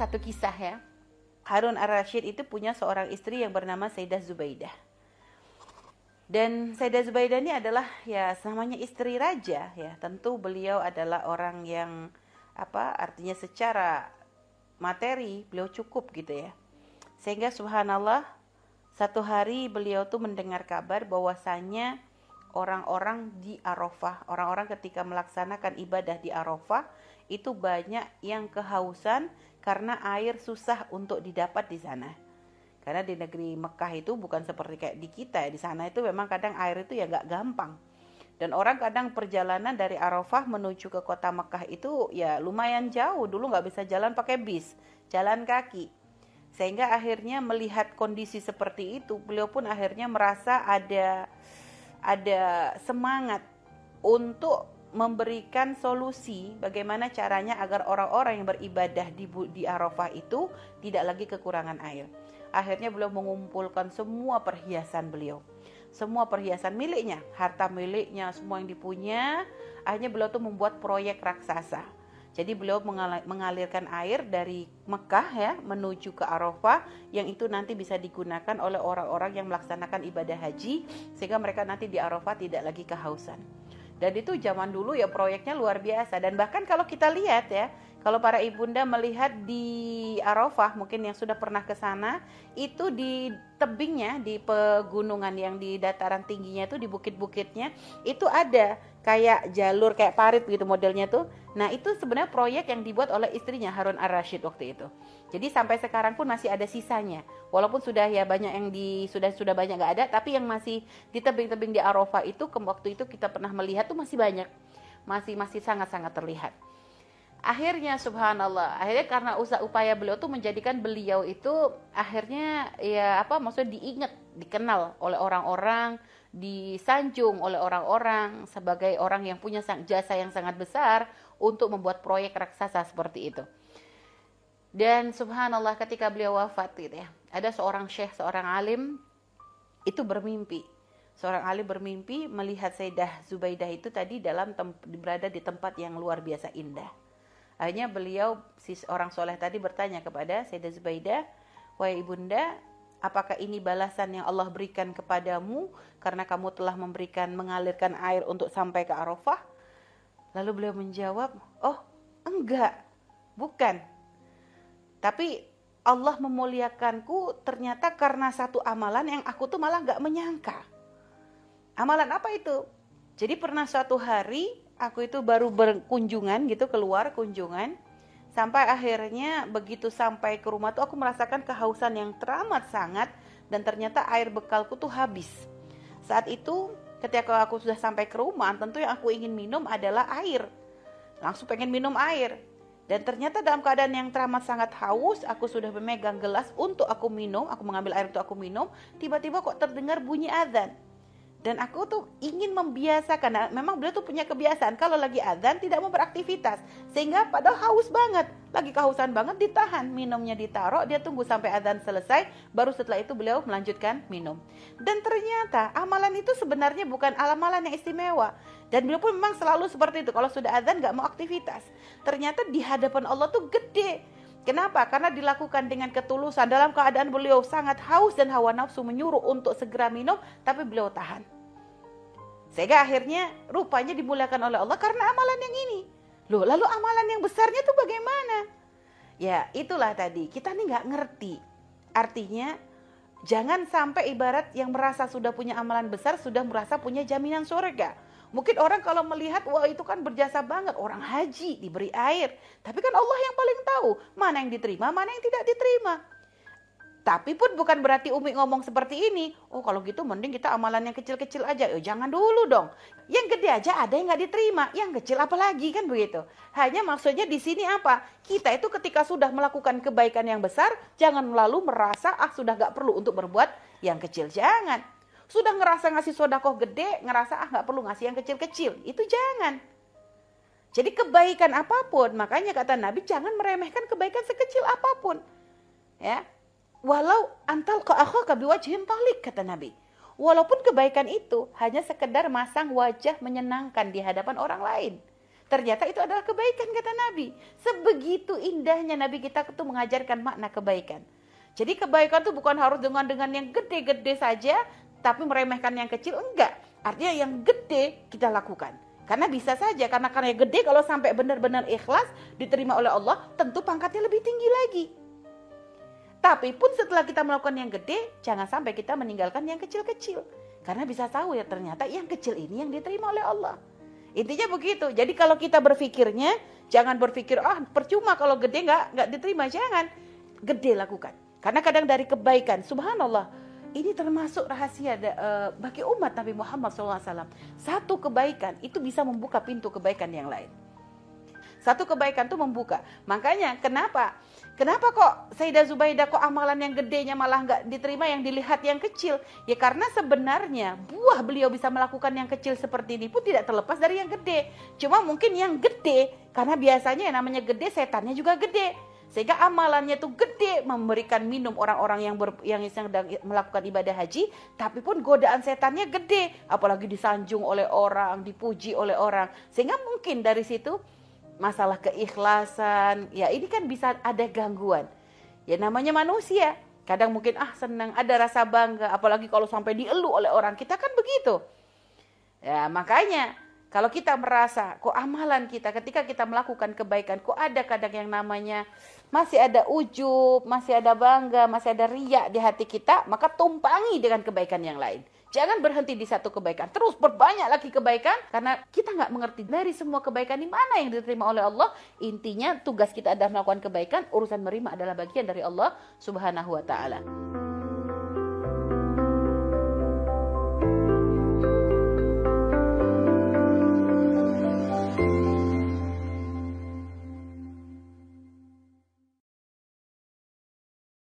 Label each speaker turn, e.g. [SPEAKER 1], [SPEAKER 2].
[SPEAKER 1] satu kisah ya. Harun ar-Rashid itu punya seorang istri yang bernama Sayyidah Zubaidah. Dan Sayyidah Zubaidah ini adalah ya namanya istri raja ya. Tentu beliau adalah orang yang apa artinya secara materi beliau cukup gitu ya. Sehingga subhanallah satu hari beliau tuh mendengar kabar bahwasanya orang-orang di Arafah, orang-orang ketika melaksanakan ibadah di Arafah itu banyak yang kehausan karena air susah untuk didapat di sana. Karena di negeri Mekah itu bukan seperti kayak di kita ya. Di sana itu memang kadang air itu ya nggak gampang. Dan orang kadang perjalanan dari Arafah menuju ke kota Mekah itu ya lumayan jauh. Dulu nggak bisa jalan pakai bis, jalan kaki. Sehingga akhirnya melihat kondisi seperti itu, beliau pun akhirnya merasa ada ada semangat untuk memberikan solusi bagaimana caranya agar orang-orang yang beribadah di di Arafah itu tidak lagi kekurangan air. Akhirnya beliau mengumpulkan semua perhiasan beliau. Semua perhiasan miliknya, harta miliknya, semua yang dipunya. Akhirnya beliau tuh membuat proyek raksasa. Jadi beliau mengalirkan air dari Mekah ya menuju ke Arafah yang itu nanti bisa digunakan oleh orang-orang yang melaksanakan ibadah haji sehingga mereka nanti di Arafah tidak lagi kehausan. Dan itu zaman dulu ya proyeknya luar biasa. Dan bahkan kalau kita lihat ya, kalau para ibunda melihat di Arafah, mungkin yang sudah pernah ke sana, itu di tebingnya, di pegunungan yang di dataran tingginya itu, di bukit-bukitnya, itu ada kayak jalur kayak parit gitu modelnya tuh. Nah itu sebenarnya proyek yang dibuat oleh istrinya Harun Ar-Rashid waktu itu. Jadi sampai sekarang pun masih ada sisanya. Walaupun sudah ya banyak yang di sudah sudah banyak nggak ada, tapi yang masih di tebing-tebing di Arafah itu ke waktu itu kita pernah melihat tuh masih banyak, masih masih sangat-sangat terlihat. Akhirnya subhanallah, akhirnya karena usaha upaya beliau tuh menjadikan beliau itu akhirnya ya apa maksudnya diingat, dikenal oleh orang-orang, disanjung oleh orang-orang sebagai orang yang punya jasa yang sangat besar untuk membuat proyek raksasa seperti itu. Dan subhanallah ketika beliau wafat gitu ya, ada seorang syekh, seorang alim itu bermimpi. Seorang alim bermimpi melihat Sayyidah Zubaidah itu tadi dalam berada di tempat yang luar biasa indah. Akhirnya beliau si orang soleh tadi bertanya kepada Sayyidah Zubaidah, "Wahai ibunda, apakah ini balasan yang Allah berikan kepadamu karena kamu telah memberikan mengalirkan air untuk sampai ke Arafah?" Lalu beliau menjawab, "Oh, enggak. Bukan. Tapi Allah memuliakanku ternyata karena satu amalan yang aku tuh malah nggak menyangka. Amalan apa itu? Jadi pernah suatu hari aku itu baru berkunjungan gitu keluar kunjungan sampai akhirnya begitu sampai ke rumah tuh aku merasakan kehausan yang teramat sangat dan ternyata air bekalku tuh habis. Saat itu ketika aku sudah sampai ke rumah tentu yang aku ingin minum adalah air. Langsung pengen minum air. Dan ternyata dalam keadaan yang teramat sangat haus, aku sudah memegang gelas untuk aku minum, aku mengambil air untuk aku minum, tiba-tiba kok terdengar bunyi azan. Dan aku tuh ingin membiasakan, nah, memang beliau tuh punya kebiasaan kalau lagi azan tidak mau beraktivitas. Sehingga padahal haus banget, lagi kehausan banget ditahan, minumnya ditaruh, dia tunggu sampai azan selesai, baru setelah itu beliau melanjutkan minum. Dan ternyata amalan itu sebenarnya bukan amalan yang istimewa. Dan beliau pun memang selalu seperti itu. Kalau sudah azan nggak mau aktivitas. Ternyata di hadapan Allah tuh gede. Kenapa? Karena dilakukan dengan ketulusan. Dalam keadaan beliau sangat haus dan hawa nafsu menyuruh untuk segera minum. Tapi beliau tahan. Sehingga akhirnya rupanya dimuliakan oleh Allah karena amalan yang ini. Loh, lalu amalan yang besarnya tuh bagaimana? Ya, itulah tadi. Kita nih nggak ngerti. Artinya, jangan sampai ibarat yang merasa sudah punya amalan besar, sudah merasa punya jaminan surga Mungkin orang kalau melihat, wah itu kan berjasa banget. Orang haji diberi air. Tapi kan Allah yang paling tahu mana yang diterima, mana yang tidak diterima. Tapi pun bukan berarti Umi ngomong seperti ini. Oh kalau gitu mending kita amalan yang kecil-kecil aja. Oh, jangan dulu dong. Yang gede aja ada yang nggak diterima. Yang kecil apalagi kan begitu. Hanya maksudnya di sini apa? Kita itu ketika sudah melakukan kebaikan yang besar, jangan lalu merasa ah sudah nggak perlu untuk berbuat yang kecil. Jangan. Sudah ngerasa ngasih sodakoh gede, ngerasa ah nggak perlu ngasih yang kecil-kecil. Itu jangan. Jadi kebaikan apa pun, makanya kata Nabi jangan meremehkan kebaikan sekecil apa pun. Ya. Walau antal ke akhaka biwajhin talik kata Nabi. Walaupun kebaikan itu hanya sekedar masang wajah menyenangkan di hadapan orang lain. Ternyata itu adalah kebaikan kata Nabi. Sebegitu indahnya Nabi kita itu mengajarkan makna kebaikan. Jadi kebaikan itu bukan harus dengan dengan yang gede-gede saja, tapi meremehkan yang kecil enggak. Artinya yang gede kita lakukan. Karena bisa saja karena karena gede kalau sampai benar-benar ikhlas diterima oleh Allah, tentu pangkatnya lebih tinggi lagi. Tapi pun setelah kita melakukan yang gede, jangan sampai kita meninggalkan yang kecil-kecil. Karena bisa tahu ya ternyata yang kecil ini yang diterima oleh Allah. Intinya begitu. Jadi kalau kita berpikirnya, jangan berpikir ah percuma kalau gede nggak nggak diterima. Jangan gede lakukan. Karena kadang dari kebaikan, subhanallah, ini termasuk rahasia uh, bagi umat Nabi Muhammad SAW. Satu kebaikan itu bisa membuka pintu kebaikan yang lain. Satu kebaikan itu membuka. Makanya kenapa? Kenapa kok Sayyidah Zubaidah kok amalan yang gedenya malah nggak diterima yang dilihat yang kecil? Ya karena sebenarnya buah beliau bisa melakukan yang kecil seperti ini pun tidak terlepas dari yang gede. Cuma mungkin yang gede karena biasanya yang namanya gede setannya juga gede. Sehingga amalannya itu gede memberikan minum orang-orang yang ber, yang sedang melakukan ibadah haji, tapi pun godaan setannya gede, apalagi disanjung oleh orang, dipuji oleh orang. Sehingga mungkin dari situ masalah keikhlasan, ya ini kan bisa ada gangguan. Ya namanya manusia, kadang mungkin ah senang, ada rasa bangga, apalagi kalau sampai dielu oleh orang, kita kan begitu. Ya makanya kalau kita merasa kok amalan kita ketika kita melakukan kebaikan kok ada kadang yang namanya masih ada ujub, masih ada bangga, masih ada riak di hati kita, maka tumpangi dengan kebaikan yang lain. Jangan berhenti di satu kebaikan. Terus berbanyak lagi kebaikan karena kita nggak mengerti dari semua kebaikan ini mana yang diterima oleh Allah. Intinya tugas kita adalah melakukan kebaikan, urusan menerima adalah bagian dari Allah Subhanahu wa taala.